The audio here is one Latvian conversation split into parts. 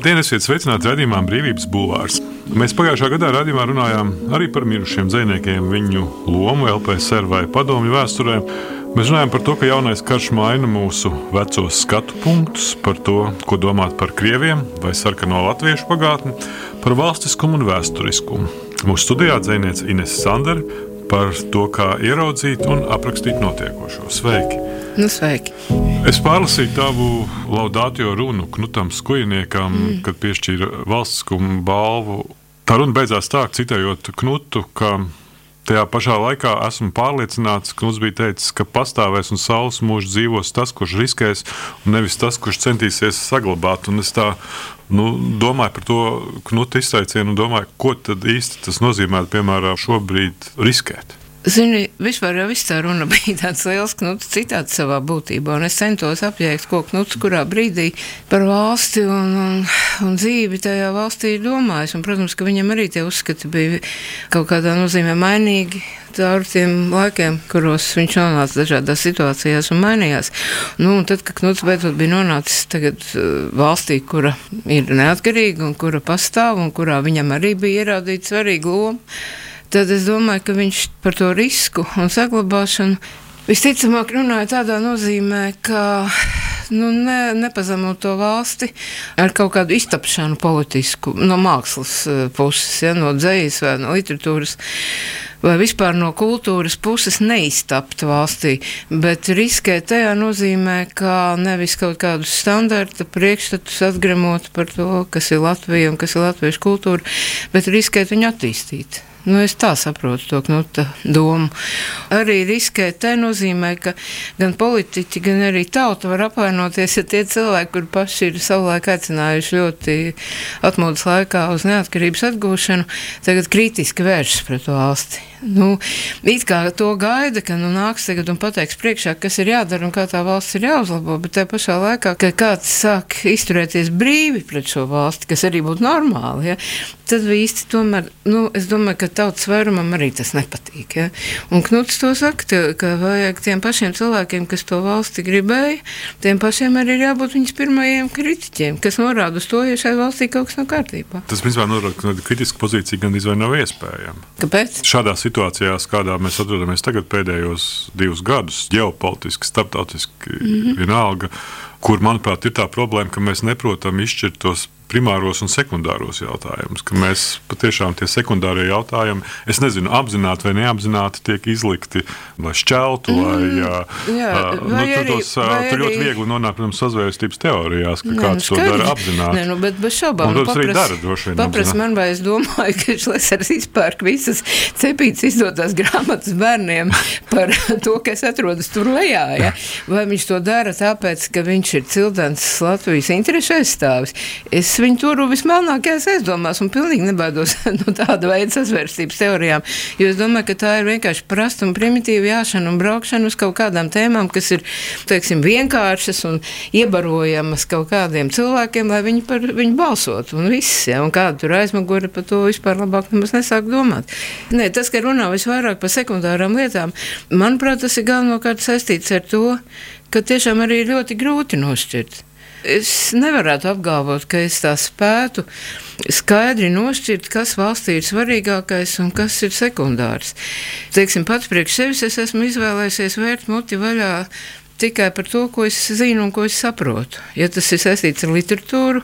Labdien, esiet sveicināti redzējumā Brīvības Bulvārs. Mēs pagājušā gadā redzējumā runājām arī par mirušiem dziniekiem, viņu lomu LPSR vai padomju vēsturē. Mēs runājam par to, ka jaunais karš maina mūsu vecos skatu punktus, par to, ko domāt par krieviem vai sarkano latviešu pagātni, par valstiskumu un vēsturiskumu. Mūsu studijā dziniece Ines Sandere par to, kā ieraudzīt un aprakstīt notiekošo. Sveiki! Nu, sveiki! Es pārlasīju tavu laudāto runu Knutam Skujniekam, mm. kad piešķīra valstiskuma balvu. Tā runa beidzās tā, citējot Knutu, ka Tajā pašā laikā esmu pārliecināts, ka mums bija teicis, ka pastāvēs un saules mūžs dzīvos tas, kurš riskēs, un nevis tas, kurš centīsies saglabāt. Un es tā nu, domāju par to knutu izteicienu un domāju, ko tad īsti tas nozīmē, piemēram, šobrīd riskēt. Zini, vispār jau tā runa bija tāds liels knuts citāts savā būtībā, un es centos apjēgt, ko knuts kurā brīdī par valsti un, un, un dzīvi tajā valstī ir domājis. Un, protams, ka viņam arī tie uzskati bija kaut kādā nozīmē mainīgi caur tiem laikiem, kuros viņš nonāca dažādās situācijās un mainījās. Nu, un tad, kad Knuts beidzot bija nonācis tagad uh, valstī, kura ir neatkarīga un kura pastāv un kurā viņam arī bija ierādīta svarīga loma, tad es domāju, ka viņš par to risku un saglabāšanu visticamāk runāja tādā nozīmē, ka nu, ne, nepazemot to valsti ar kaut kādu iztapšanu politisku no mākslas eh, puses, ja, no dzējas vai no literatūras vai vispār no kultūras puses neiztapt valstī, bet riskēt tajā nozīmē, ka nevis kaut kādus standarta priekšstatus atgremot par to, kas ir Latvija un kas ir latviešu kultūra, bet riskēt viņu attīstīt. Nu, es tā saprotu to knuta domu. Arī riskēt te nozīmē, ka gan politiķi, gan arī tauta var apvainoties, ja tie cilvēki, kur paši ir savulaik aicinājuši ļoti atmodas laikā uz neatkarības atgūšanu, tagad kritiski vēršas pret valsti. Nu, it kā to gaida, ka nu, nāks tagad un pateiks priekšā, kas ir jādara un kā tā valsts ir jāuzlabo, bet tajā pašā laikā, kad kāds sāk izturēties brīvi pret šo valsti, kas arī būtu normāli, ja, tad īsti tomēr, nu, es domāju, ka tautas vairumam arī tas nepatīk. Ja. Un Knuts to saka, ka vajag tiem pašiem cilvēkiem, kas to valsti gribēja, tiem pašiem arī ir jābūt viņas pirmajiem kritiķiem, kas norāda uz to, ja šai valstī kaut kas nav kārtībā. Tas, principā, norāda, ka kritiska pozīcija gan izvēle nav iespējama. Kāpēc? Šādā situācijā situācijās, kādā mēs atrodamies tagad, pēdējos divus gadus, ģeopolitiski, starptautiski, mm -hmm. vienalga, kur, manuprāt, ir tā problēma, ka mēs neprotam izšķirt tos primāros un sekundāros jautājumus. Mēs patiešām tie sekundārie jautājumi, es nezinu, apzināti vai neapzināti tiek izlikti, lai šķeltu, mm, lai jā, jā, nu, tur, tos, vai tur ļoti viegli nonākt, protams, sazvērstības teorijās, ka nē, kāds nu, to dara apzināti. Nē, nu, bet bez šaubām. Un, protams, arī dara droši vien. Papras man, vai es domāju, ka Šlesers izpērk visas cepītas izdotās grāmatas bērniem par to, kas atrodas tur lejā. Ja? Vai viņš to dara tāpēc, ka viņš ir cildens Latvijas interešu aizstāvis? Es viņu turu vismelnākajās aizdomās un pilnīgi nebaidos no tāda veida sazvērstības teorijām. Jo es domāju, ka tā ir vienkārši prasta un primitīva jāšana un braukšana uz kaut kādām tēmām, kas ir teiksim, vienkāršas un iebarojamas kaut kādiem cilvēkiem, lai viņi par viņu balsotu. Un viss, ja, un kāda tur aizmugure par to vispār labāk nemaz nesāk domāt. Nē, tas, ka runā visvairāk par sekundārām lietām, manuprāt, tas ir galvenokārt saistīts ar to, ka tiešām arī ļoti grūti nošķirt. Es nevarētu apgalvot, ka es tā spētu skaidri nošķirt, kas valstī ir svarīgākais un kas ir sekundārs. Teiksim, pats priekš sevis es esmu izvēlējies vērt muti vaļā tikai par to, ko es zinu un ko es saprotu. Ja tas ir saistīts ar literatūru,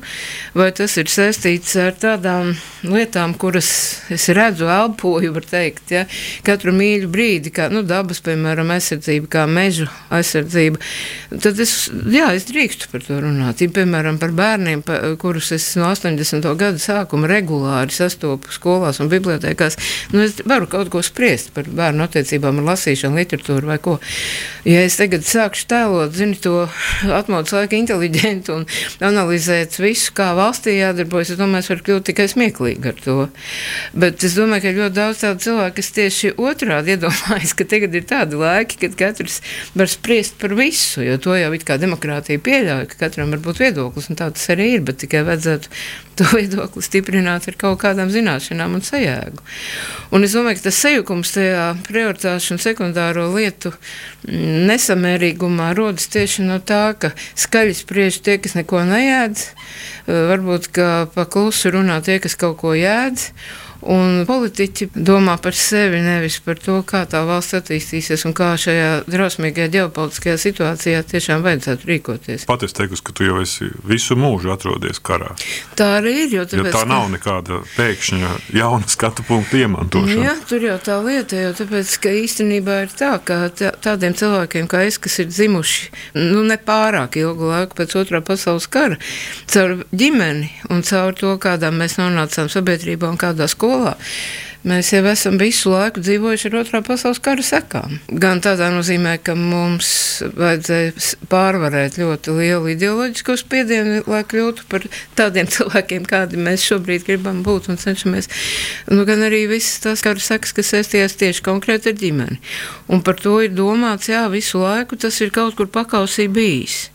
vai tas ir saistīts ar tādām lietām, kuras es redzu, elpoju, var teikt, ja? katru mīļu brīdi, kā nu, dabas, piemēram, aizsardzība, kā mežu aizsardzība, tad es, jā, es drīkstu par to runāt. Ja, piemēram, par bērniem, pa, kurus es no 80. gada sākuma regulāri sastopu skolās un bibliotekās, nu, es varu kaut ko spriest par bērnu attiecībām ar lasīšanu, literatūru vai ko. Ja es tagad sākšu tēlot, zini, to atmodas laika inteliģentu un analizēt visu, kā valstī jādarbojas, es domāju, es varu kļūt tikai smieklīgi ar to. Bet es domāju, ka ļoti daudz tādu cilvēku, kas tieši otrādi iedomājas, ka tagad ir tādi laiki, kad katrs var spriest par visu, jo to jau it kā demokrātija pieļauj, ka katram var būt viedoklis, un tā tas arī ir, bet tikai vajadzētu to viedokli stiprināt ar kaut kādām zināšanām un sajēgu. Un es domāju, ka tas sajukums tajā prioritāšu un sekundāro lietu nesamērīgumā domāju, rodas tieši no tā, ka skaļi spriež tie, kas neko neēdz, varbūt pa klusu runā tie, kas kaut ko jēdz. Un politiķi domā par sevi, nevis par to, kā tā valsts attīstīsies un kā šajā drausmīgajā ģeopolitiskajā situācijā tiešām vajadzētu rīkoties. Pat es teiktu, ka tu jau esi visu mūžu atrodies karā. Tā arī ir. Jo, tāpēc, jo tā nav nekāda pēkšņa jauna skatu punktu iemantošana. Jā, tur jau tā lieta, jo tāpēc, ka īstenībā ir tā, ka tādiem cilvēkiem kā es, kas ir dzimuši nu, nepārāk ilgu laiku pēc otrā pasaules kara, caur ģimeni un caur to, kādā mēs nonācām sabiedrībā un kādā skolā skolā. Mēs jau esam visu laiku dzīvojuši ar otrā pasaules kara sekām. Gan tādā nozīmē, ka mums vajadzēja pārvarēt ļoti lielu ideoloģisko spiedienu, lai kļūtu par tādiem cilvēkiem, kādi mēs šobrīd gribam būt un cenšamies. Nu, gan arī visas tās kara sekas, kas saistījās tieši konkrēti ar ģimeni. Un par to ir domāts, jā, visu laiku tas ir kaut kur pakausī bijis.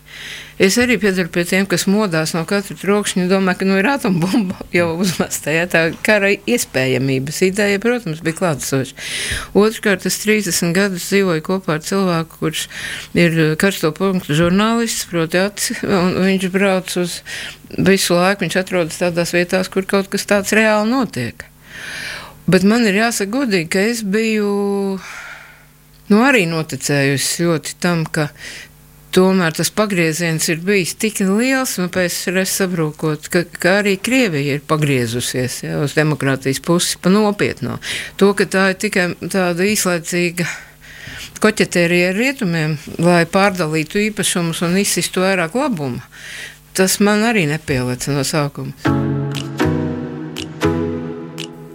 Es arī piedaru pie tiem, kas modās no katra trokšņa. Domāju, ka nu, ir atombumba jau uzmesta. Ja, tā kara iespējamības ideja, protams, bija klātesoša. Otrkārt, es 30 gadus dzīvoju kopā ar cilvēku, kurš ir karsto punktu žurnālists, proti, aci, un viņš brauc uz visu laiku. Viņš atrodas tādās vietās, kur kaut kas tāds reāli notiek. Bet man ir jāsaka godīgi, ka es biju nu, arī noticējusi ļoti tam, ka Tomēr tas pagrieziens ir bijis tik liels, un pēc tam saprot, ka, ka arī Krievija ir pagriezusies ja, uz demokrātijas pusi pa nopietno. To, ka tā ir tikai tāda īslaicīga koķetērija ar rietumiem, lai pārdalītu īpašumus un izsistu vairāk labumu, tas man arī nepielica no sākuma.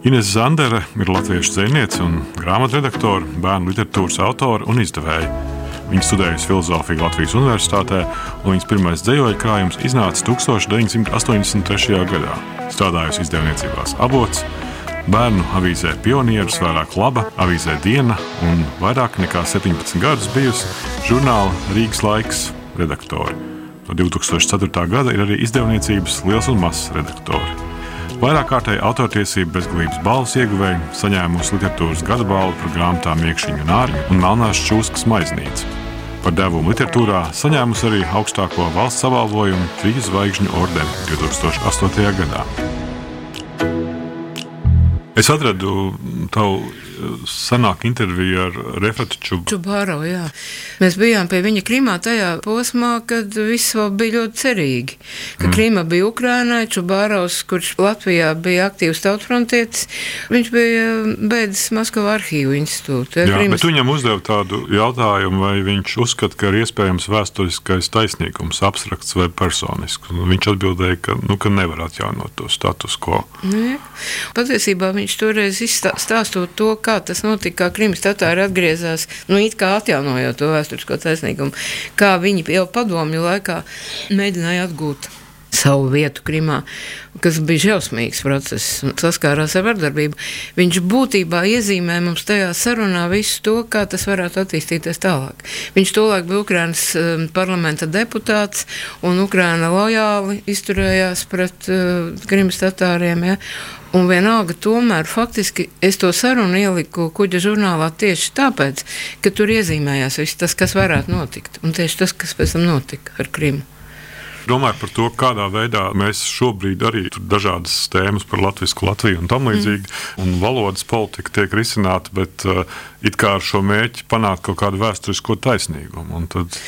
Ines Zandere ir latviešu zvejniece un grāmatredaktore, bērnu literatūras autore un izdevēja. Viņa studējusi filozofiju Latvijas Universitātē, un viņas pirmais dzīvoja krājums iznāca 1983. gadā. Strādājusi izdevniecībās Avots, bērnu avīzē Pionieris, vairāk laba, avīzē Diena un vairāk nekā 17 gadus bijusi žurnāla Rīgas laiks redaktore. No 2004. gada ir arī izdevniecības Liels un Mazs redaktore. Vairāk kārtēji autortiesību bezgalības balvas ieguvēja, saņēmusi literatūras gada balvu par grāmatām Iekšķiņa un Ārņa un Melnās čūskas maiznīca. Par devumu literatūrā saņēmusi arī augstāko valsts apbalvojumu Trīs zvaigžņu ordeni 2008. gadā. Es atradu tavu senāku interviju ar Refatu Čubu. Čubāro, jā. Mēs bijām pie viņa Krimā tajā posmā, kad viss vēl bija ļoti cerīgi. Ka mm. Krima bija Ukrainai, Čubāros, kurš Latvijā bija aktīvs tautfrontietis, viņš bija beidzis Maskavu arhīvu institūtu. Jā, Krimas... bet viņam uzdeva tādu jautājumu, vai viņš uzskata, ka ir iespējams vēsturiskais taisnīgums, abstrakts vai personisks. Viņš atbildēja, ka, nu, ka nevar atjaunot to status quo. Ne? Patiesībā viņš toreiz izstāstot to, kā tas notika, kā Krimas tatāri atgriezās, nu, it kā atjaunojot to vēsturisko taisnīgumu, kā viņi jau padomju laikā mēģināja atgūt savu vietu Krimā, kas bija šausmīgs process saskārās ar vardarbību. Viņš būtībā iezīmē mums tajā sarunā visu to, kā tas varētu attīstīties tālāk. Viņš tolaik bija Ukrainas um, parlamenta deputāts, un Ukraina lojāli izturējās pret uh, Krimas tatāriem. Ja? Un vienalga, tomēr faktiski es to sarunu ieliku kuģa žurnālā tieši tāpēc, ka tur iezīmējās viss tas, kas varētu notikt. Un tieši tas, kas pēc tam notika ar Krimu domāju par to, kādā veidā mēs šobrīd arī dažādas tēmas par Latviju, Latviju un tam līdzīgi, mm. un valodas politika tiek risināta, bet uh, it kā ar šo mērķi panākt kaut kādu vēsturisko taisnīgumu. Tad...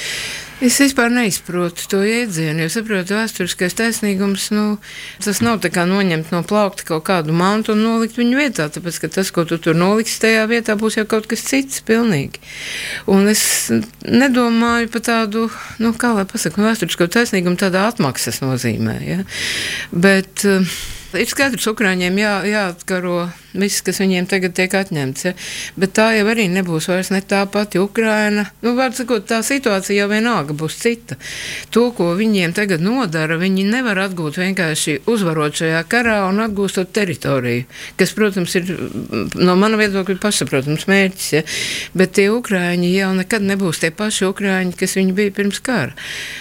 Es vispār neizprotu to jēdzienu, jo saprotu, vēsturiskais taisnīgums nu, tas nav tā kā noņemt no plaukta kaut kādu mantu un nolikt viņu vietā. Tāpēc, ka tas, ko tu tur noliksi tajā vietā, būs jau kaut kas cits pilnīgi. Un es nedomāju par tādu, nu, kā lai pasaka, vēsturisko taisnīgumu tādā atmaksas nozīmē. Ja? Bet, uh, Ir skaidrs, ka Ukrāņiem jā, jāatkaro viss, kas viņiem tagad tiek atņemts. Ja? Bet tā jau arī nebūs vairs ne tā pati Ukraina. Nu, sakot, tā situācija jau vienalga būs cita. To, ko viņiem tagad nodara, viņi nevar atgūt vienkārši uzvarot šajā karā un atgūstot teritoriju, kas, protams, ir no mana viedokļa pašsaprotams mērķis. Ja? Bet tie Ukrāņi jau nekad nebūs tie paši Ukrāņi, kas viņi bija pirms kara.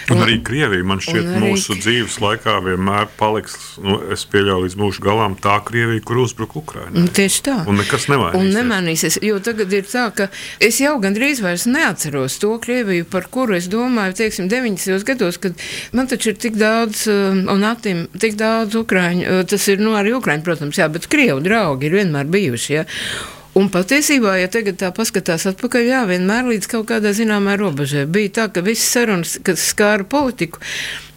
Un, un arī Krievija, man šķiet, arī... mūsu dzīves laikā vienmēr paliks, nu, es pieļauju, līdz mūža galam tā Krievija, kur uzbruka Ukraiņai. Tieši tā. Un nekas nemainīsies. Un nemainīsies, jo tagad ir tā, ka es jau gandrīz vairs neatceros to Krieviju, par kuru es domāju, teiksim, 90. gados, kad man taču ir tik daudz, uh, un Atim, tik daudz Ukraiņu, uh, tas ir, nu, arī Ukraiņu, protams, jā, bet Krievu draugi ir vienmēr bijuši, jā. Un patiesībā, ja tagad tā paskatās atpakaļ, jā, vienmēr līdz kaut kādai zināmai robežai bija tā, ka visas sarunas, kas skāra politiku,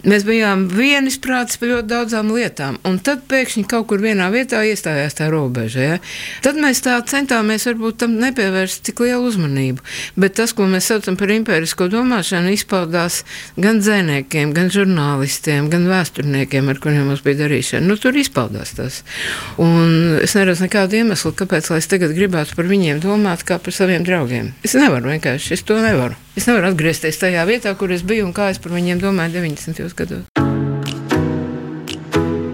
Mēs bijām vienisprātis par ļoti daudzām lietām, un tad pēkšņi kaut kur vienā vietā iestājās tā robeža. Ja? Tad mēs tā centāmies varbūt tam nepievērst tik lielu uzmanību. Bet tas, ko mēs saucam par impērisko domāšanu, izpaudās gan dzēniekiem, gan žurnālistiem, gan vēsturniekiem, ar kuriem mums bija darīšana. Nu, tur izpaudās tas. Un es neredzu nekādu iemeslu, kāpēc es tagad gribētu par viņiem domāt kā par saviem draugiem. Es nevaru vienkārši, es to nevaru. Es nevaru atgriezties tajā vietā, kur es biju un kā es par viņiem domāju 90. Gados.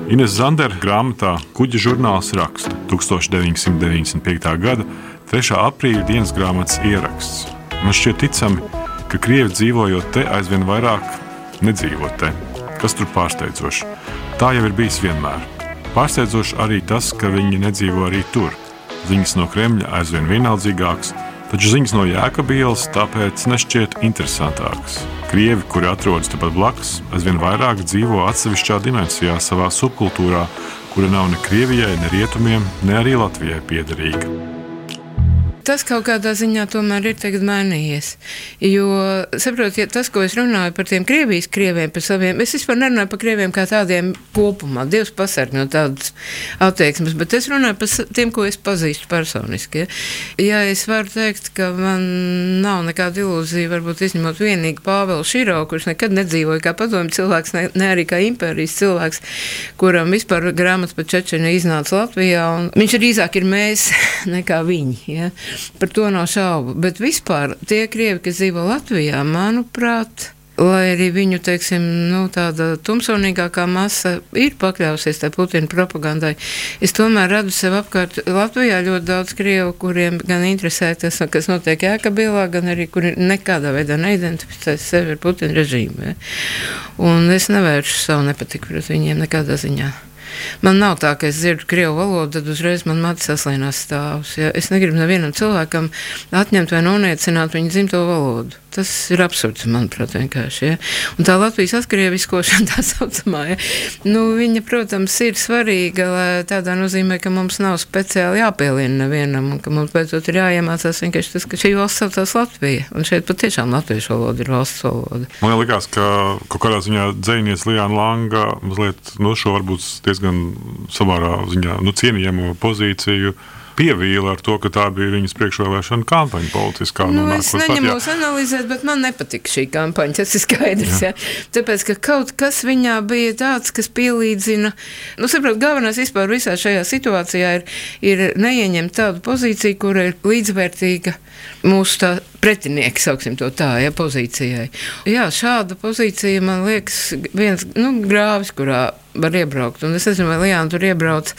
Ines Zandera grāmatā Kuģa žurnāls raksta 1995. gada 3. aprīļa dienas grāmatas ieraksts. Man šķiet ticami, ka krievi dzīvojot te aizvien vairāk nedzīvo te. Kas tur pārsteidzoši? Tā jau ir bijis vienmēr. Pārsteidzoši arī tas, ka viņi nedzīvo arī tur. Ziņas no Kremļa aizvien vienaldzīgākas taču ziņas no Jēkabīlas tāpēc nešķiet interesantākas. Krievi, kuri atrodas tepat blakus, aizvien vairāk dzīvo atsevišķā dimensijā savā subkultūrā, kura nav ne Krievijai, ne Rietumiem, ne arī Latvijai piederīga tas kaut kādā ziņā tomēr ir mainījies. Jo, saprotiet, ja tas, ko es runāju par tiem krievijas krieviem, par saviem, es vispār nerunāju par krieviem kā tādiem kopumā. Dievs pasarg no tādas attieksmes, bet es runāju par tiem, ko es pazīstu personiski. Ja, ja es varu teikt, ka man nav nekāda ilūzija, varbūt izņemot vienīgi Pāvelu Širo, kurš nekad nedzīvoja kā padomju cilvēks, ne, ne arī kā impērijas cilvēks, kuram vispār grāmatas par Čečenu iznāca Latvijā. Viņš drīzāk ir mēs nekā viņi. Ja. Par to nav šaubu. Bet vispār tie krievi, kas dzīvo Latvijā, manuprāt, lai arī viņu teiksim, nu, tāda tumsonīgākā masa ir pakļausies tai Putina propagandai, es tomēr radu sev apkārt Latvijā ļoti daudz krievu, kuriem gan interesē tas, kas notiek Jēkabilā, gan arī kuri nekādā veidā neidentificē sevi ar Putina režīmu. Ja? Un es nevēršu savu nepatiku pret viņiem nekādā ziņā. Man nav tā, ka es dzirdu krievu valodu, tad uzreiz man mati saslīnās stāvus. Ja? Es negribu nevienam cilvēkam atņemt vai noniecināt viņa dzimto valodu. Tas ir absurds, manuprāt, vienkārši. Ja? Un tā Latvijas atkrieviskošana, tā saucamā, ja? nu, viņa, protams, ir svarīga tādā nozīmē, ka mums nav speciāli jāpielina nevienam, un ka mums beidzot ir jāiemācās vienkārši tas, ka šī valsts saucās Latvija. Un šeit patiešām latviešu valoda ir valsts valoda. Man liekas, ka kaut kādā ziņā dzēnies Lijāna Langa mazliet no šo varbūt diezgan samērā ziņā nu, cienījamu pozīciju pievīla ar to, ka tā bija viņas priekšvēlēšana kampaņa politiskā. Nu, nu, es neņemos analizēt, bet man nepatika šī kampaņa. Tas ir skaidrs. Jā. Jā. Tāpēc, ka kaut kas viņā bija tāds, kas pielīdzina. Nu, saprot, galvenais vispār visā šajā situācijā ir, ir neieņemt tādu pozīciju, kur ir līdzvērtīga mūsu tā pretinieki, sauksim to tā, ja, pozīcijai. Jā, šāda pozīcija man liekas viens nu, grāvis, kurā var iebraukt. Un es nezinu, vai Lijāna tur iebrauc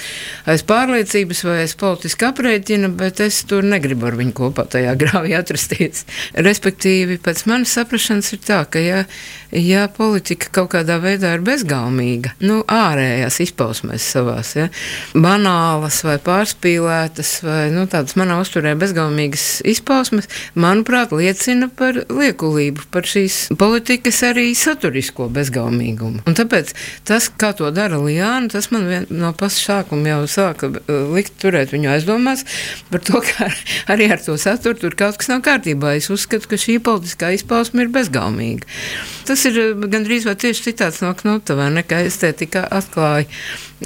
aiz pārliecības vai aiz politiska aprēķina, bet es tur negribu ar viņu kopā tajā grāvī atrasties. Respektīvi, pēc manas saprašanas ir tā, ka ja, ja politika kaut kādā veidā ir bezgalīga, nu, ārējās izpausmēs savās, ja, banālas vai pārspīlētas vai nu, tādas manā uzturē bezgalīgas izpausmes, manuprāt, liecina par liekulību, par šīs politikas arī saturisko bezgaumīgumu. Un tāpēc tas, kā to dara Lijāna, tas man vien, no paša sākuma jau sāka uh, likt turēt viņu aizdomās par to, ka arī ar to saturu tur kaut kas nav kārtībā. Es uzskatu, ka šī politiskā izpausme ir bezgaumīga. Tas ir uh, gandrīz vai tieši citāts no Knuta, vai ne, ka estētika atklāja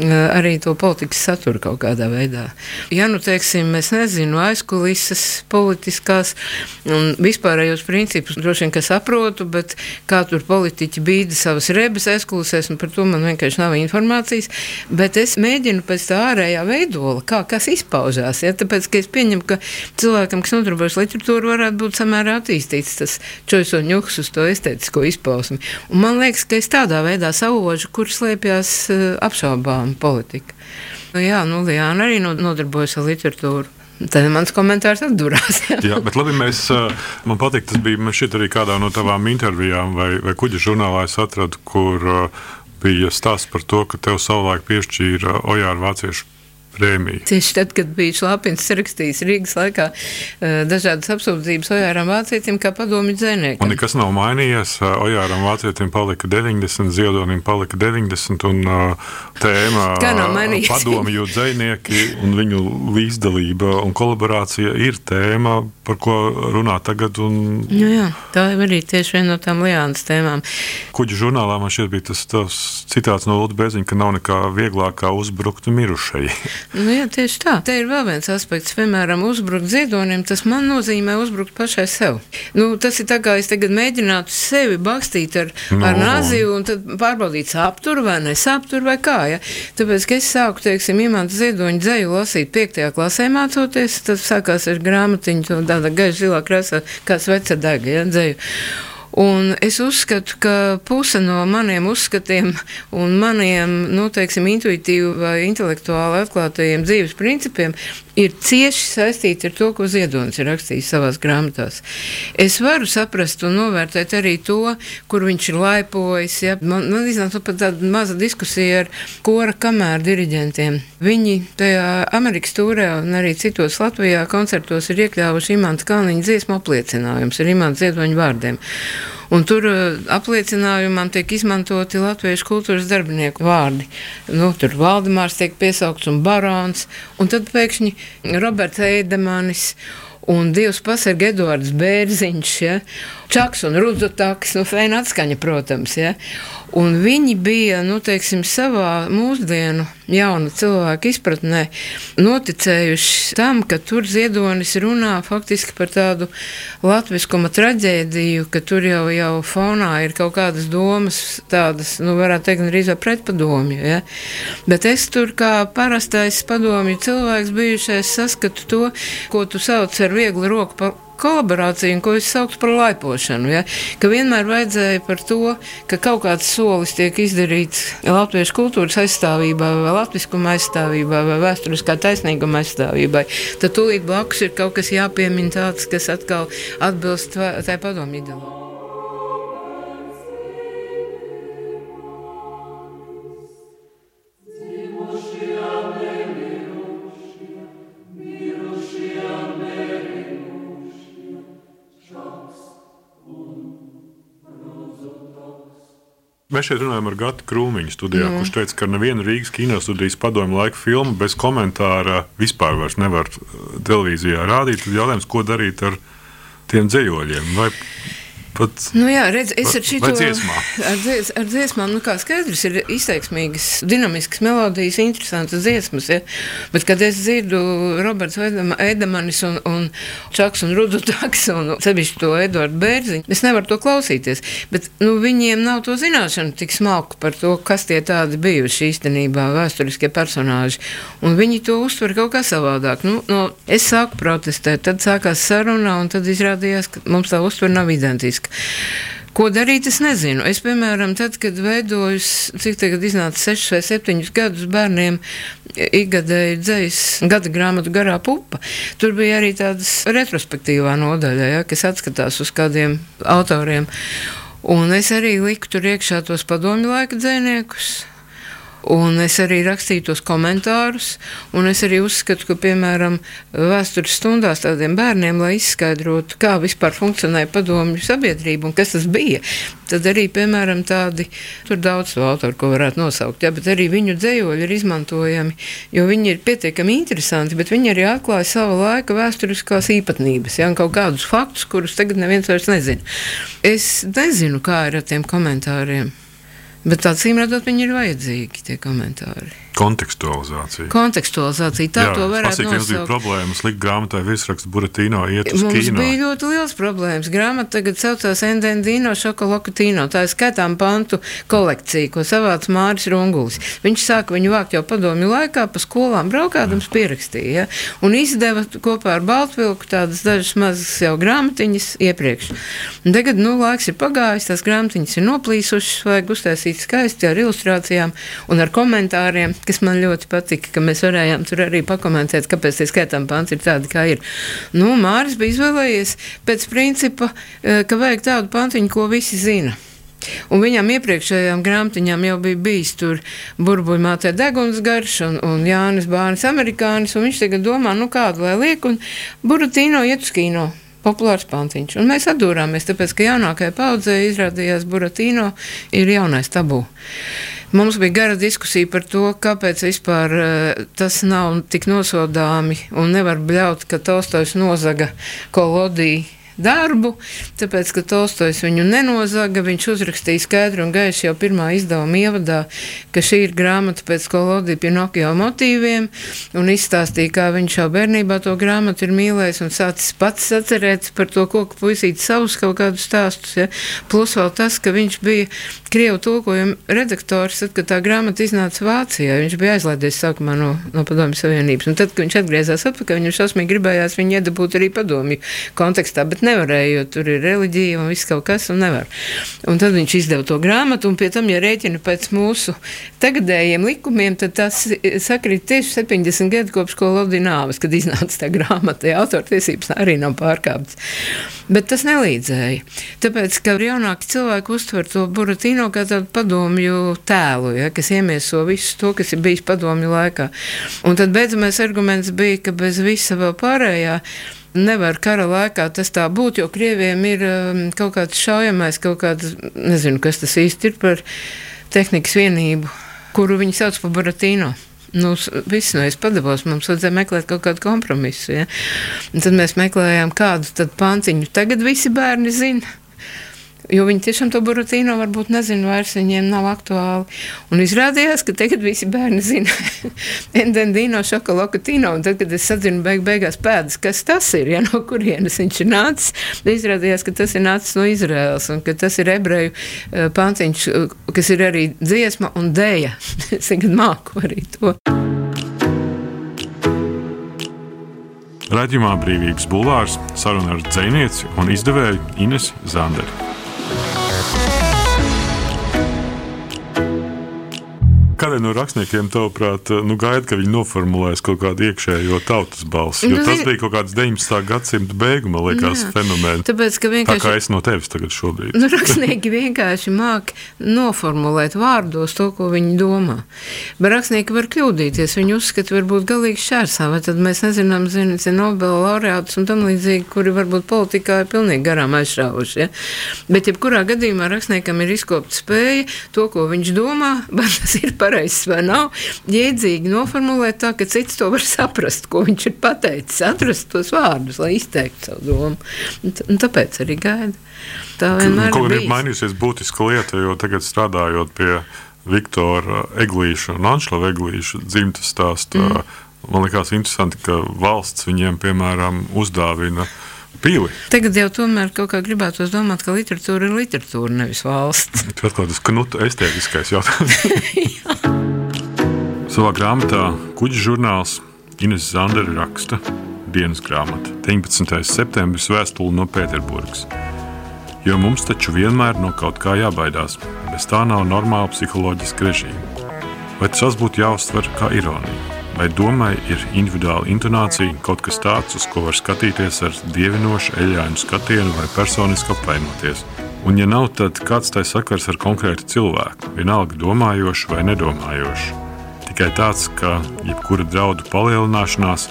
arī to politikas saturu kaut kādā veidā. Ja nu, teiksim, es nezinu, aizkulises politiskās un vispārējos principus droši vien saprotu, bet kā tur politiķi bīda savas rebes aizkulisēs, un par to man vienkārši nav informācijas. Bet es mēģinu pēc tā ārējā veidola, kā kas izpaužās. Ja? Tāpēc, ka es pieņemu, ka cilvēkam, kas nodarbojas literatūru, varētu būt samērā attīstīts tas čoiso ņuks uz to estētisko izpausmi. Un man liekas, ka es tādā veidā savožu, kur slēpjas uh, apšaubām politika. Nu, jā, nu, Lijāna arī nodarbojas ar literatūru. Tad mans komentārs atdurās. Jā, jā bet labi, mēs, man patīk, tas bija arī kādā no tavām intervijām vai, vai kuģa žurnālā atradu, kur bija stāsts par to, ka tev savulaik piešķīra Ojāra vāciešu prēmiju. Tieši tad, kad bija Šlapins sarakstījis Rīgas laikā eh, dažādas apsūdzības Ojāram Vācietim kā padomju dzēniekam. Un nekas nav mainījies. Ojāram Vācietim palika 90, Ziedonim palika 90 un uh, tēma padomju dzēnieki un viņu līdzdalība un kolaborācija ir tēma, par ko runā tagad. Un... Nu jā, tā ir arī tieši viena no tām liānas tēmām. Kuģu žurnālā man šķiet bija tas citāts no Lūdzu Bēziņa, ka nav nekā vieglākā uzbrukt mirušai. Nu, jā, tieši tā. Te ir vēl viens aspekts. Piemēram, uzbrukt ziedonim, tas man nozīmē uzbrukt pašai sev. Nu, tas ir tā kā es tagad mēģinātu sevi bakstīt ar, no. ar naziju un tad pārbaudīt, saptur vai nesaptur vai kā. Ja? Tāpēc, ka es sāku, teiksim, imanta ziedoņa dzēju lasīt piektajā klasē mācoties, tad sākās ar grāmatiņu tāda gaiša zilā krāsā, kā sveca dega, ja, dzēju. Un es uzskatu, ka puse no maniem uzskatiem un maniem nu, teiksim, intuitīvi vai intelektuāli atklātajiem dzīves principiem ir cieši saistīti ar to, ko Ziedonis ir rakstījis savā grāmatās. Es varu saprast un novērtēt arī to, kur viņš ir laipojis. Ja. Man, man iznāca pat tāda maza diskusija ar kora kamēru diriģentiem. Viņi tajā Amerikas tūrē un arī citos Latvijā koncertos ir iekļāvuši Imants Kalniņa dziesmu apliecinājums ar Imants Ziedoņa vārdiem. Un tur uh, apliecinājumam tiek izmantoti latviešu kultūras darbinieku vārdi. Nu, tur Valdemārs tiek piesaukts un barons, un tad pēkšņi Roberts Eidemanis un Dievs pasargā Edvards Bērziņš, ja? Čaks un Rudzotāks, nu, fēna atskaņa, protams, ja? Un viņi bija nu, teiksim, savā mūsdienu jaunu cilvēku izpratnē noticējuši tam, ka tur ziedonis runā faktiski par tādu latviskuma traģēdiju, ka tur jau, jau fonā ir kaut kādas domas, tādas, nu, varētu teikt, arī pretpadomju. Ja? Bet es tur kā parastais padomju cilvēks bijušais saskatu to, ko tu sauc ar vieglu roku kolaborāciju, ko es sauktu par laipošanu. Ja? Ka vienmēr vajadzēja par to, ka kaut kāds solis tiek izdarīts latviešu kultūras aizstāvībā, vai latviskuma aizstāvībā, vai vēsturiskā taisnīguma aizstāvībai. Tad tūlīt blakus ir kaut kas jāpiemina tāds, kas atkal atbilst tai padomu ideoloģijai. Mēs šeit runājam ar Gatu Krūmiņu studijā, mm. kurš teica, ka neviena Rīgas kinostudijas padomju laika filma bez komentāra vispār nevar uh, televīzijā rādīt. Tad jautājums, ko darīt ar tiem dzējoļiem? Vai Pat, nu jā, redz, es ar šito dziesmā. Ar, dzies, ar dziesmām, nu kā skaidrs, ir izteiksmīgas, dinamiskas melodijas, interesantas dziesmas, ja? bet kad es dzirdu Roberts Edemanis un, un Čaks un Rudutaks un sevišķi to Eduardu Bērziņu, es nevaru to klausīties, bet nu, viņiem nav to zināšanu tik smalku par to, kas tie tādi bijuši īstenībā vēsturiskie personāži, un viņi to uztver kaut kā savādāk. Nu, no, es sāku protestēt, tad sākās saruna, un tad izrādījās, ka mums tā uztver nav identiska būtiska. Ko darīt, es nezinu. Es, piemēram, tad, kad veidoju, cik tagad iznāca 6 vai 7 gadus bērniem, ikgadēju dzējas gada grāmatu garā pupa, tur bija arī tādas retrospektīvā nodaļa, ja, kas atskatās uz kādiem autoriem. Un es arī liku tur iekšā tos padomju laika dzēniekus Un es arī rakstīju tos komentārus, un es arī uzskatu, ka, piemēram, vēstures stundās tādiem bērniem, lai izskaidrotu, kā vispār funkcionēja padomju sabiedrība un kas tas bija, tad arī, piemēram, tādi, tur daudz to autoru, ko varētu nosaukt, jā, bet arī viņu dzējoļi ir izmantojami, jo viņi ir pietiekami interesanti, bet viņi arī atklāja sava laika vēsturiskās īpatnības, jā, kaut kādus faktus, kurus tagad neviens vairs nezina. Es nezinu, kā ir ar tiem komentāriem. Bet acīm redzot, viņi ir vajadzīgi tie komentāri. Kontekstualizācija. Kontekstualizācija. Tā Jā, to varētu nosaukt. Mums bija problēmas likt grāmatai virsrakstu Buratino iet uz mums kino. Bija ļoti liels problēmas. Grāmata tagad saucās Endendino Šokolokutino. Tā ir skaitām pantu kolekcija, ko savāc Māris Rungulis. Viņš sāka viņu vākt jau padomju laikā, pa skolām braukādams pierakstīja. Ja? Un izdeva kopā ar Baltvilku tādas dažas mazas jau grāmatiņas iepriekš. Un tagad, nu, laiks ir pagājis, tās grāmatiņas ir noplīsušas, vajag uztaisīt skaisti ar ilustrācijām un ar komentāriem kas man ļoti patika, ka mēs varējām tur arī pakomentēt, kāpēc tie skaitām pants ir tādi, kā ir. Nu, Māris bija izvēlējies pēc principa, eh, ka vajag tādu pantiņu, ko visi zina. Un viņam iepriekšējām grāmatiņām jau bija bijis tur burbuļmātē deguns garš un, un Jānis Bārnis amerikānis, un viņš tagad domā, nu kādu lai liek, un Buratīno iet uz kino. Populārs pantiņš. Un mēs atdūrāmies, tāpēc, ka jaunākajai paudzei izrādījās Buratīno ir jaunais tabū. Mums bija gara diskusija par to, kāpēc vispār uh, tas nav tik nosodāmi un nevar bļaut, ka Tolstojs nozaga kolodiju darbu, tāpēc, ka Tolstojs viņu nenozaga. Viņš uzrakstīja skaidru un gaišu jau pirmā izdevuma ievadā, ka šī ir grāmata pēc kolodija Pinokio motīviem, un izstāstīja, kā viņš jau bērnībā to grāmatu ir mīlējis un sācis pats atcerēt par to koku puisīt savus kaut kādus stāstus. Ja? Plus vēl tas, ka viņš bija Krievu tulkojuma redaktors, tad, kad tā grāmata iznāca Vācijā. Viņš bija aizlaidies sākumā no, no Padomju Savienības, un tad, kad viņš atgriezās atpakaļ, viņam šausmīgi gribējās viņu iedabūt arī padomju kontekstā, bet nevarēja, jo tur ir reliģija un viss kaut kas, un nevar. Un tad viņš izdeva to grāmatu, un pie tam, ja rēķina pēc mūsu tagadējiem likumiem, tad tas sakrīt tieši 70 gadu kopš kolodija nāves, kad iznāca tā grāmata. Ja, autortiesības arī nav pārkāptas. Bet tas nelīdzēja. Tāpēc, ka jaunāki cilvēki uztver to Buratino kā tādu padomju tēlu, ja, kas iemieso visu to, kas ir bijis padomju laikā. Un tad beidzamais arguments bija, ka bez visa vēl pārējā nevar kara laikā tas tā būt, jo krieviem ir um, kaut kāds šaujamais, kaut kāds, nezinu, kas tas īsti ir par tehnikas vienību, kuru viņi sauc par Buratīnu. Nu, viss no es padavos, mums vajadzēja meklēt kaut kādu kompromisu. Ja? Un tad mēs meklējām kādu panciņu. Tagad visi bērni zina. Jo viņi tiešām to buļbuļsāļu varbūt nezina vairs, viņiem nav aktuāli. Un izrādījās, ka tagad visi bērni zina endendīno šokolatīno. Un tad, kad es sadzinu beig beigās pēdas, kas tas ir, ja no kurienes viņš ir nācis, izrādījās, ka tas ir nācis no Izraels un ka tas ir ebreju uh, pānciņš, uh, kas ir arī dziesma un dēja. es tagad māku arī to. Radījumā Brīvības Bulvārs saruna ar dzinieci un izdevēju Ines Zanderi. Kādēļ no rakstniekiem, tavuprāt, nu, gaida, ka viņi noformulēs kaut kādu iekšējo tautas balsi? Jo nu, tas bija kaut kāds 19. gadsimta beigu, man liekas, jā. fenomens. Tāpēc, ka vienkārši. Tā kā es no tevis tagad šobrīd. Nu, rakstnieki vienkārši māk noformulēt vārdos to, ko viņi domā. Bet rakstnieki var kļūdīties. Viņi uzskata, varbūt galīgi šķērsā, vai tad mēs nezinām, zini, Nobela laureātus un tam līdzīgi, kuri varbūt politikā ir pilnīgi garām aizšāvuši. Ja? Bet, jebkurā gadījumā rakstniekam ir izkopta spēja to, ko viņš domā, bet tas ir par pareizs vai nav, jēdzīgi noformulēt tā, ka cits to var saprast, ko viņš ir pateicis, atrast tos vārdus, lai izteiktu savu domu. Un, tāpēc arī gaida. Tā vienmēr ir. Ir mainījusies būtiska lieta, jo tagad strādājot pie Viktora Eglīša un Anšlava Eglīša dzimtas stāsta. Mm. Man liekas, interesanti, ka valsts viņiem, piemēram, uzdāvina uh, pili. Tagad jau tomēr kaut kā gribētos domāt, ka literatūra ir literatūra, nevis valsts. Tas ir tāds knuta estētiskais jautājums. Savā grāmatā Kuģa žurnāls Ines Zandera raksta dienas grāmatu 19. septembris vēstuli no Pēterburgas. Jo mums taču vienmēr no kaut kā jābaidās. Bez tā nav normāla psiholoģiska režīma. Vai tas būtu jāuztver kā ironija? Vai domai ir individuāla intonācija, kaut kas tāds, uz ko var skatīties ar dievinošu, eļļainu skatienu vai personiski apvainoties? Un, ja nav, tad kāds tai sakars ar konkrētu cilvēku, vienalga domājošu vai nedomājošu? Tikai tāds, ka jebkura draudu palielināšanās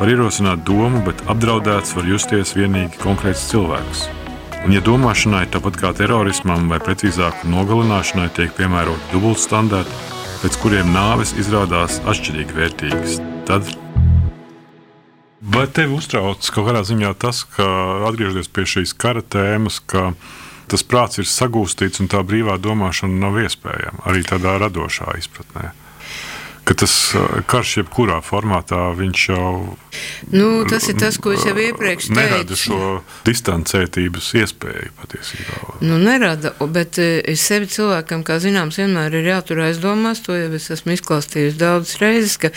var ierosināt domu, bet apdraudēts var justies tikai konkrēts cilvēks. Un, ja domāšanai, tāpat kā terorismam, vai precīzāk nogalināšanai, tiek piemēroti dubultstandarti, pēc kuriem nāves izrādās atšķirīgi vērtīgas. Tad Vai tevi uztrauc kaut kādā ziņā tas, ka atgriežoties pie šīs kara tēmas, ka tas prāts ir sagūstīts un tā brīvā domāšana nav iespējama arī tādā radošā izpratnē? Ka tas karš jebkurā formātā viņš jau. Nu, tas ir tas, ko es jau iepriekš teicu. Nerada šo distancētības iespēju patiesībā. Nu, nerada, bet es sevi cilvēkam, kā zināms, vienmēr ir jātur aizdomās, to jau es esmu izklāstījusi daudzas reizes. Ka,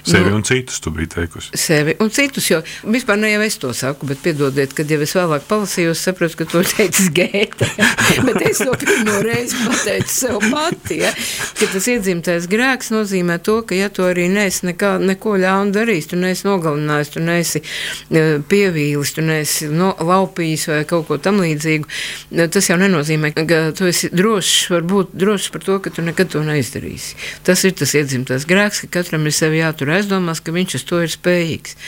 sevi nu, un citus tu biji teikusi. Sevi un citus, jo vispār ne jau es to saku, bet piedodiet, kad jau es vēlāk palasīju, es sapratu, ka to teicis Gēta. bet es to pirmo reizi pateicu sev pati, ja, ka tas iedzimtais grēks nozīmē to, to, ka, ja tu arī neesi nekā, neko ļaunu darījis, tu neesi nogalinājis, tu neesi e, pievīlis, tu neesi no, laupījis vai kaut ko tam līdzīgu, e, tas jau nenozīmē, ka tu esi drošs, varbūt drošs par to, ka tu nekad to neizdarīsi. Tas ir tas iedzimtais grēks, ka katram ir sevi jātur aizdomās, ka viņš uz to ir spējīgs.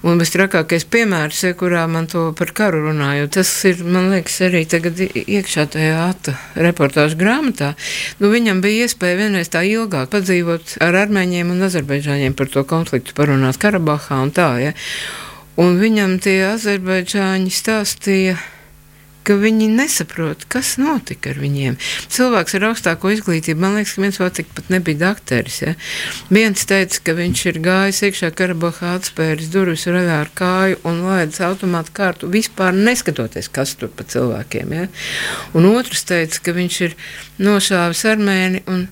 Un visstrakākais piemērs, ja, kurā man to par karu runāju, tas ir, man liekas, arī tagad iekšā tajā ata reportāžu grāmatā. Nu, viņam bija iespēja vienreiz tā ilgāk padzīvot ar armēņiem un azerbaidžāņiem par to konfliktu, parunāt Karabahā un tā, ja. Un viņam tie azerbaidžāņi stāstīja, ka viņi nesaprot, kas notika ar viņiem. Cilvēks ar augstāko izglītību, man liekas, ka viens vēl tik pat nebija dakteris. Ja? Viens teica, ka viņš ir gājis iekšā Karabahā, atspēris durvis vaļā ar kāju un laidis automātu kārtu, vispār neskatoties, kas tur pa cilvēkiem. Ja? Un otrs teica, ka viņš ir nošāvis armēni un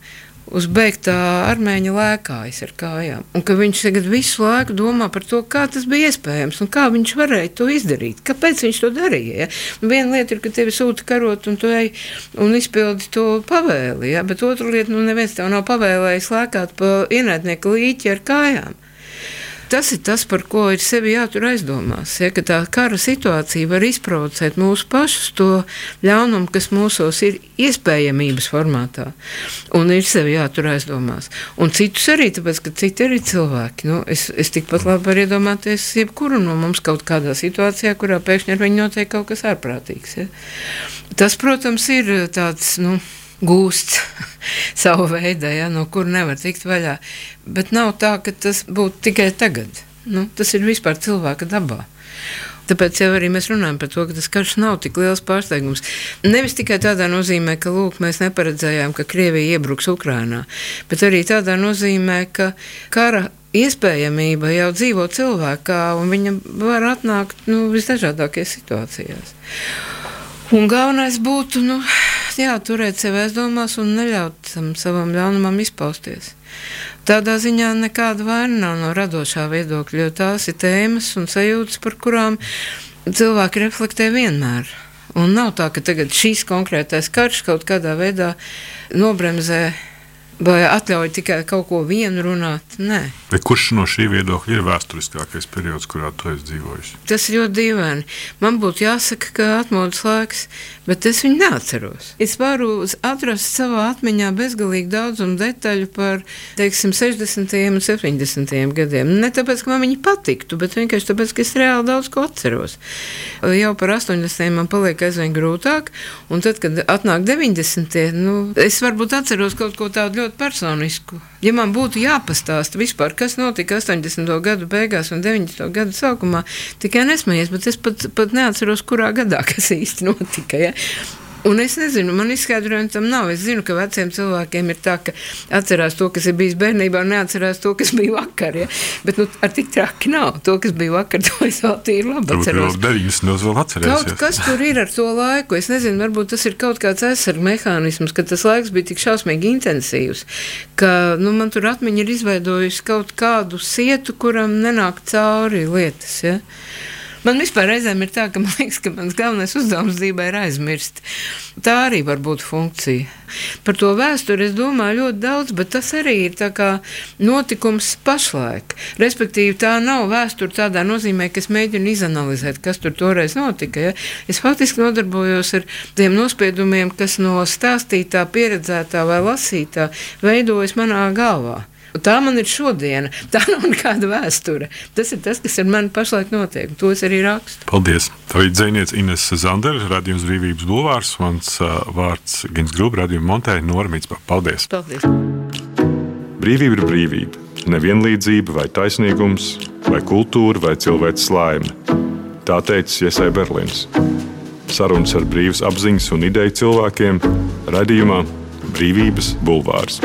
uz beigtā armēņa lēkājas ar kājām. Un ka viņš tagad visu laiku domā par to, kā tas bija iespējams un kā viņš varēja to izdarīt. Kāpēc viņš to darīja? Ja? Nu, viena lieta ir, ka tevi sūta karot un tu ej un izpildi to pavēli, ja? bet otra lieta, nu neviens tev nav pavēlējis lēkāt pa ienaidnieku līķi ar kājām. Tas ir tas, par ko ir sevi jātur aizdomās. Ja, ka tā kara situācija var izprovocēt mūsu pašus to ļaunumu, kas mūsos ir iespējamības formātā. Un ir sevi jātur aizdomās. Un citus arī, tāpēc, ka citi arī cilvēki. Nu, es, es tikpat labi varu iedomāties jebkuru no mums kaut kādā situācijā, kurā pēkšņi ar viņu notiek kaut kas ārprātīgs. Ja. Tas, protams, ir tāds. Nu, gūsts savu veidu, ja, no kur nevar tikt vaļā. Bet nav tā, ka tas būtu tikai tagad. Nu, tas ir vispār cilvēka dabā. Tāpēc jau arī mēs runājam par to, ka tas karš nav tik liels pārsteigums. Nevis tikai tādā nozīmē, ka lūk, mēs neparedzējām, ka Krievija iebruks Ukrajinā, bet arī tādā nozīmē, ka kara iespējamība jau dzīvo cilvēkā, un viņa var atnākt nu, visdažādākajās situācijās. Un galvenais būtu nu, jā, turēt sevi aizdomās un neļaut tam savam ļaunumam izpausties. Tādā ziņā nekāda vaina nav no radošā viedokļa, jo tās ir tēmas un sajūtas, par kurām cilvēki reflektē vienmēr. Un nav tā, ka tagad šīs konkrētais karš kaut kādā veidā nobremzē Vai atļauj tikai kaut ko vienu runāt? Nē. Bet kurš no šī viedokļa ir vēsturiskākais periods, kurā tu esi dzīvojis? Tas ir ļoti dīvaini. Man būtu jāsaka, ka atmodas laiks, bet es viņu neatceros. Es varu atrast savā atmiņā bezgalīgi daudzumu detaļu par teiksim, 60. un 70. gadiem. Ne tāpēc, ka man viņi patiktu, bet vienkārši tāpēc, ka es reāli daudz ko atceros. Jau par 80. man paliek aizvien grūtāk, un tad, kad atnāk 90. Nu, es varbūt atceros kaut ko tādu ļoti personisku. Ja man būtu jāpastāsta vispār, kas notika 80. gadu beigās un 90. gadu sākumā, tikai nesmējies, bet es pat, pat neatceros, kurā gadā kas īsti notika. Ja? Un es nezinu, man izskaidrojumu tam nav. Es zinu, ka veciem cilvēkiem ir tā, ka atcerās to, kas ir bijis bērnībā, un neatcerās to, kas bija vakar. Ja? Bet nu, ar tik traki nav. To, kas bija vakar, to es vēl tīri labi atceros. Deviņas vēl atcerēsies. Kaut kas tur ir ar to laiku. Es nezinu, varbūt tas ir kaut kāds aizsarga mehānisms, ka tas laiks bija tik šausmīgi intensīvs, ka nu, man tur atmiņa ir izveidojusi kaut kādu sietu, kuram nenāk cauri lietas. Ja? Man vispār reizēm ir tā, ka man liekas, ka mans galvenais uzdevums dzīvē ir aizmirst. Tā arī var būt funkcija. Par to vēsturi es domāju ļoti daudz, bet tas arī ir notikums pašlaik. Respektīvi, tā nav vēsture tādā nozīmē, ka es mēģinu izanalizēt, kas tur toreiz notika. Ja? Es faktiski nodarbojos ar tiem nospiedumiem, kas no stāstītā, pieredzētā vai lasītā veidojas manā galvā. Tā man ir šodiena. Tā nav nekāda vēsture. Tas ir tas, kas ar mani pašlaik notiek. To es arī rakstu. Paldies. Tā ir dzinieks Ines Zanders, radījums Brīvības Bulvārs. Mans uh, vārds Gins Grūba, radījuma Montēna Normīts. Paldies. Paldies. Brīvība ir brīvība. Nevienlīdzība vai taisnīgums, vai kultūra vai cilvēks laime. Tā teica Iesai Berlīns. Sarunas ar brīvas apziņas un ideju cilvēkiem radījumā Brīvības Bulvārs.